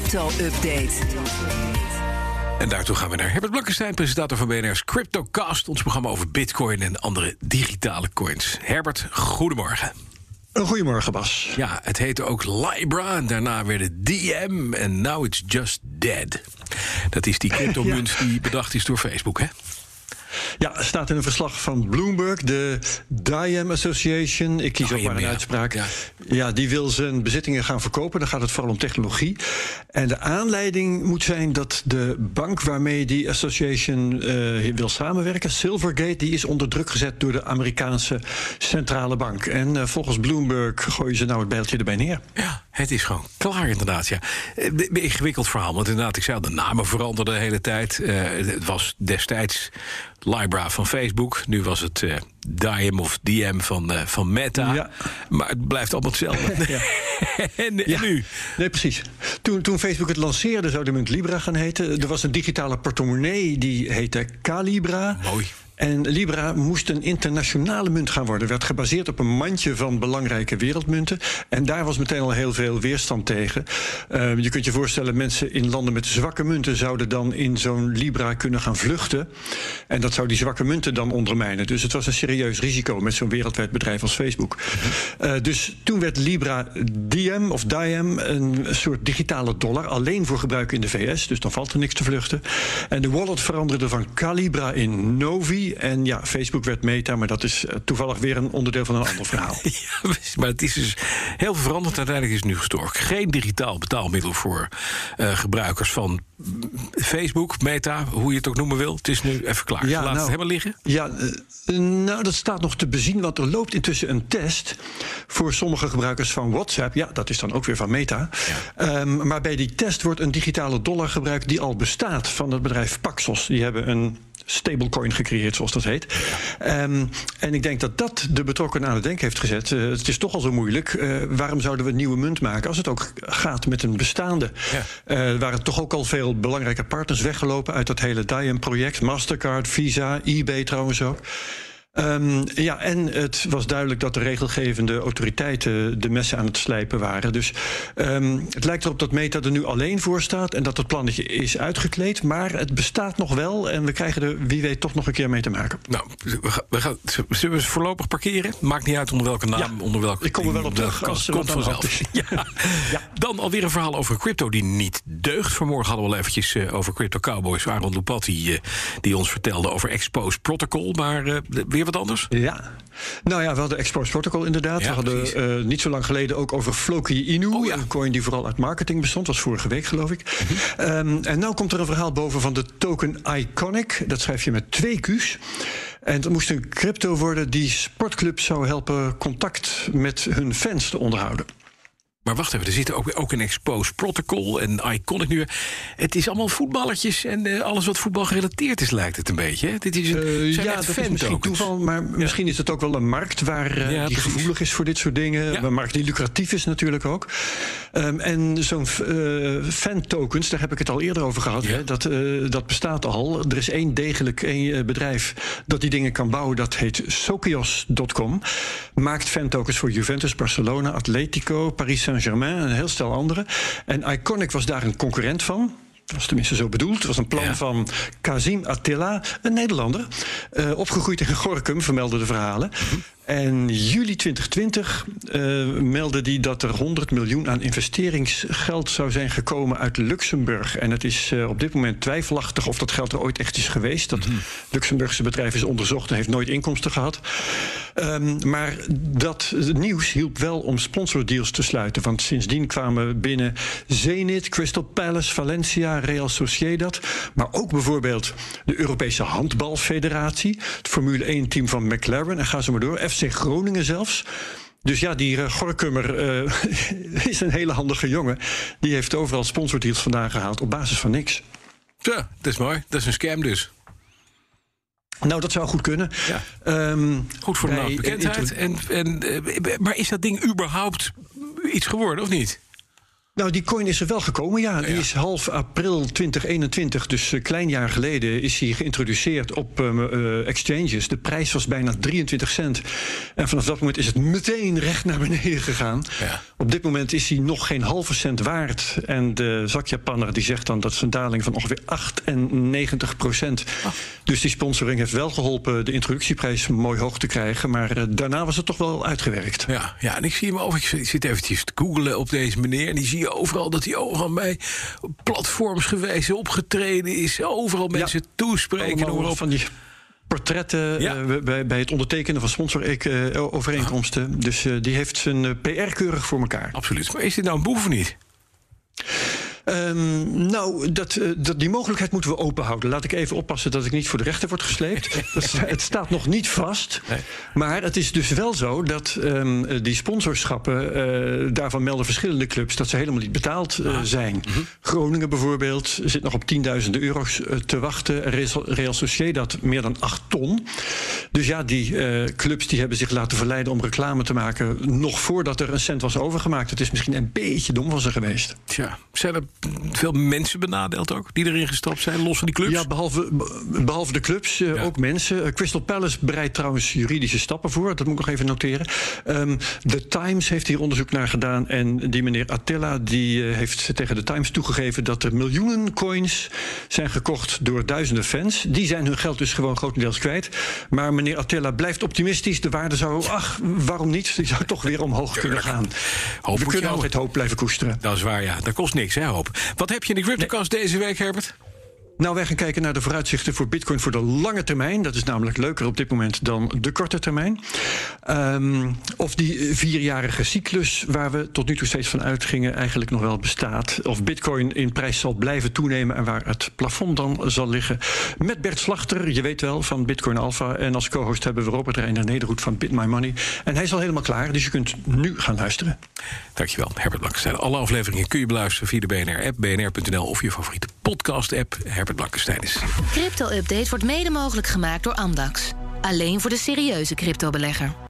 crypto-update. En daartoe gaan we naar Herbert Blankenstein, presentator van BNR's CryptoCast. Ons programma over bitcoin en andere digitale coins. Herbert, goedemorgen. Goedemorgen, Bas. Ja, het heette ook Libra en daarna werd het DM en now it's just dead. Dat is die cryptomunt die bedacht is door Facebook, hè? Ja, staat in een verslag van Bloomberg, de Diem Association. Ik kies ook maar een ja. uitspraak. Ja. Ja. die wil zijn bezittingen gaan verkopen. Dan gaat het vooral om technologie. En de aanleiding moet zijn dat de bank waarmee die association eh, wil samenwerken, Silvergate, die is onder druk gezet door de Amerikaanse centrale bank. En eh, volgens Bloomberg gooien ze nou het bijltje erbij neer. Ja, het is gewoon klaar inderdaad. Ja. Eh, Een ingewikkeld verhaal, want inderdaad, ik zei al, de namen veranderden de hele tijd. Eh, het was destijds Libra van Facebook, nu was het Diem of DM van, eh, van Meta. Ja. Maar het blijft allemaal hetzelfde. en, en Ja. nu? Nee, precies. Toen, toen Facebook het lanceerde, zou de munt Libra gaan heten. Er was een digitale portemonnee die heette Calibra. Mooi. En Libra moest een internationale munt gaan worden. Werd gebaseerd op een mandje van belangrijke wereldmunten. En daar was meteen al heel veel weerstand tegen. Eh, je kunt je voorstellen, mensen in landen met zwakke munten zouden dan in zo'n Libra kunnen gaan vluchten. En dat zou die zwakke munten dan ondermijnen. Dus het was een serieus risico met zo'n wereldwijd bedrijf als Facebook. Eh, dus toen werd Libra Diem of Diem een soort digitale dollar. Alleen voor gebruik in de VS. Dus dan valt er niks te vluchten. En de wallet veranderde van Calibra in Novi. En ja, Facebook werd Meta. Maar dat is eh, toevallig weer een onderdeel van een ander verhaal. Ja, maar het is dus heel veranderd. Uiteindelijk is nu gestorven. Geen digitaal betaalmiddel voor eh, gebruikers van Facebook, Meta, hoe je het ook noemen wil. Het is nu even klaar. Ja, Laat nou, het helemaal liggen. Ja, eh, nou, dat staat nog te bezien, want er loopt intussen een test voor sommige gebruikers van WhatsApp. Ja, dat is dan ook weer van Meta. Ehm, maar bij die test wordt een digitale dollar gebruikt die al bestaat van het bedrijf Paxos. Die hebben een stablecoin gecreëerd, zoals dat heet. Ehm, en ik denk dat dat de betrokkenen aan het denken heeft gezet. Eh, het is toch al zo moeilijk. Eh, waarom zouden we een nieuwe munt maken als het ook gaat met een bestaande? Ja. Er waren toch ook al veel belangrijke partners weggelopen uit dat hele Diem-project. Mastercard, Visa, eBay trouwens ook. Ehm, ja, en het was duidelijk dat de regelgevende autoriteiten de messen aan het slijpen waren. Dus ehm, het lijkt erop dat Meta er nu alleen voor staat en dat het plannetje is uitgekleed. Maar het bestaat nog wel en we krijgen er wie weet toch nog een keer mee te maken. Nou, we gaan, we gaan, zullen we ze voorlopig parkeren? Maakt niet uit onder welke naam, Ja, onder welke. ik kom er wel op terug als Komt vanzelf. hand Ja. Dan alweer een verhaal over crypto die niet deugt. Vanmorgen hadden we al eventjes eh, over Crypto Cowboys. Aaron Lupatti, eh, die ons vertelde over Exposed Protocol. Maar eh, weer wat anders? Ja, nou ja, we hadden Exposed Protocol inderdaad. Ja, we hadden eh, niet zo lang geleden ook over Floki Inu. Oh ja. Een coin die vooral uit marketing bestond. was vorige week, geloof ik. Mhm. Ehm, en nu komt er een verhaal boven van de token Iconic. Dat schrijf je met twee Q's. En het moest een crypto worden die sportclubs zou helpen contact met hun fans te onderhouden. Maar wacht even, er zit ook, ook een Exposed Protocol en Iconic nu. Het is allemaal voetballertjes en eh, alles wat voetbal gerelateerd is, lijkt het een beetje. Hè? Dit is een, Eh, ja, dat is misschien toeval, maar misschien is het ook wel een markt waar, eh, Ja, die gevoelig is voor dit soort dingen. Ja. Een markt die lucratief is natuurlijk ook. Ehm, en zo'n eh fan-tokens, daar heb ik het al eerder over gehad. Hè, dat, dat bestaat al. Er is één degelijk één, bedrijf dat die dingen kan bouwen. Dat heet Sokios.com. Maakt fan-tokens voor Juventus, Barcelona, Atletico, Paris Saint-Germain en een heel stel andere. En Iconic was daar een concurrent van. Dat was tenminste zo bedoeld. Het was een plan Ja. van Kazim Attila, een Nederlander. eh, opgegroeid in Gorkum, vermelden de verhalen. En juli 2020 eh, meldde hij dat er 100 miljoen aan investeringsgeld zou zijn gekomen uit Luxemburg. En het is eh, op dit moment twijfelachtig of dat geld er ooit echt is geweest. Dat Luxemburgse bedrijf is onderzocht en heeft nooit inkomsten gehad. Ehm, maar dat nieuws hielp wel om sponsordeals te sluiten. Want sindsdien kwamen binnen Zenit, Crystal Palace, Valencia, Real Sociedad. Maar ook bijvoorbeeld de Europese Handbalfederatie. Het Formule 1-team van McLaren. En ga zo maar door. FC Groningen zelfs. Dus ja, die uh, Gorkummer eh, is een hele handige jongen. Die heeft overal sponsordeals vandaan gehaald op basis van niks. Ja, dat is mooi. Dat is een scam dus. Nou, dat zou goed kunnen. Ja. Ehm, Goed voor de naamsbekendheid. En, en, eh, maar is dat ding überhaupt iets geworden of niet? Nou, die coin is er wel gekomen, ja. Die Ja. is half april 2021, dus een klein jaar geleden, is hij geïntroduceerd op ehm, eh, exchanges. De prijs was bijna 23 cent. En vanaf dat moment is het meteen recht naar beneden gegaan. Ja. Op dit moment is hij nog geen halve cent waard. En de zakjapanner die zegt dan dat is een daling van ongeveer 98 procent. Dus die sponsoring heeft wel geholpen de introductieprijs mooi hoog te krijgen. Maar eh, daarna was het toch wel uitgewerkt. Ja, ja, en ik zie hem over. Ik zit eventjes te googlen op deze meneer. En die zie je overal dat hij overal bij platforms geweest, opgetreden is. Overal mensen toespreken. Allemaal noem maar op. van die portretten Ja. eh, bij, bij het ondertekenen van sponsorovereenkomsten. Dus eh, die heeft zijn eh, PR keurig voor elkaar. Absoluut. Maar is dit nou een boef of niet? Ehm, nou, dat, eh, dat, die mogelijkheid moeten we open houden. Laat ik even oppassen dat ik niet voor de rechter word gesleept. Het staat nog niet vast. Nee. Maar het is dus wel zo dat ehm, eh, die sponsorschappen... eh, daarvan melden verschillende clubs dat ze helemaal niet betaald eh, zijn. Groningen bijvoorbeeld zit nog op tienduizenden euro's te wachten. Real, Real Sociedad meer dan 8 ton. Dus ja, die eh, clubs die hebben zich laten verleiden om reclame te maken... nog voordat er een cent was overgemaakt. Het is misschien een beetje dom van ze geweest. Tja, zijn er veel mensen benadeeld ook die erin gestapt zijn, los van die clubs? Ja, behalve, be- behalve de clubs, eh, Ja. ook mensen. Eh, Crystal Palace bereidt trouwens juridische stappen voor. Dat moet ik nog even noteren. Ehm The Times heeft hier onderzoek naar gedaan. En die meneer Attila die, eh, heeft tegen de Times toegegeven... dat er miljoenen coins zijn gekocht door duizenden fans. Die zijn hun geld dus gewoon grotendeels kwijt. Maar meneer Attila blijft optimistisch. De waarde zou, ach, waarom niet? Die zou toch weer omhoog kunnen gaan. Hoop We kunnen altijd hoop blijven koesteren. Dat is waar, ja. Dat kost niks, hè, hoop. Wat heb je in de CryptoCast deze week, Herbert? Nou, wij gaan kijken naar de vooruitzichten voor Bitcoin voor de lange termijn. Dat is namelijk leuker op dit moment dan de korte termijn. Ehm, of die vierjarige cyclus waar we tot nu toe steeds van uitgingen eigenlijk nog wel bestaat. Of Bitcoin in prijs zal blijven toenemen en waar het plafond dan zal liggen. Met Bert Slachter, je weet wel, van Bitcoin Alpha. En als co-host hebben we Robert Reiner Nederhoed van Bit My Money. En hij is al helemaal klaar, dus je kunt nu gaan luisteren. Dankjewel, Herbert Blankenstein. Alle afleveringen kun je beluisteren via de BNR-app, bnr.nl of je favoriete podcast-app. Herbert Blankenstein is. Crypto-update wordt mede mogelijk gemaakt door Amdax. Alleen voor de serieuze cryptobelegger.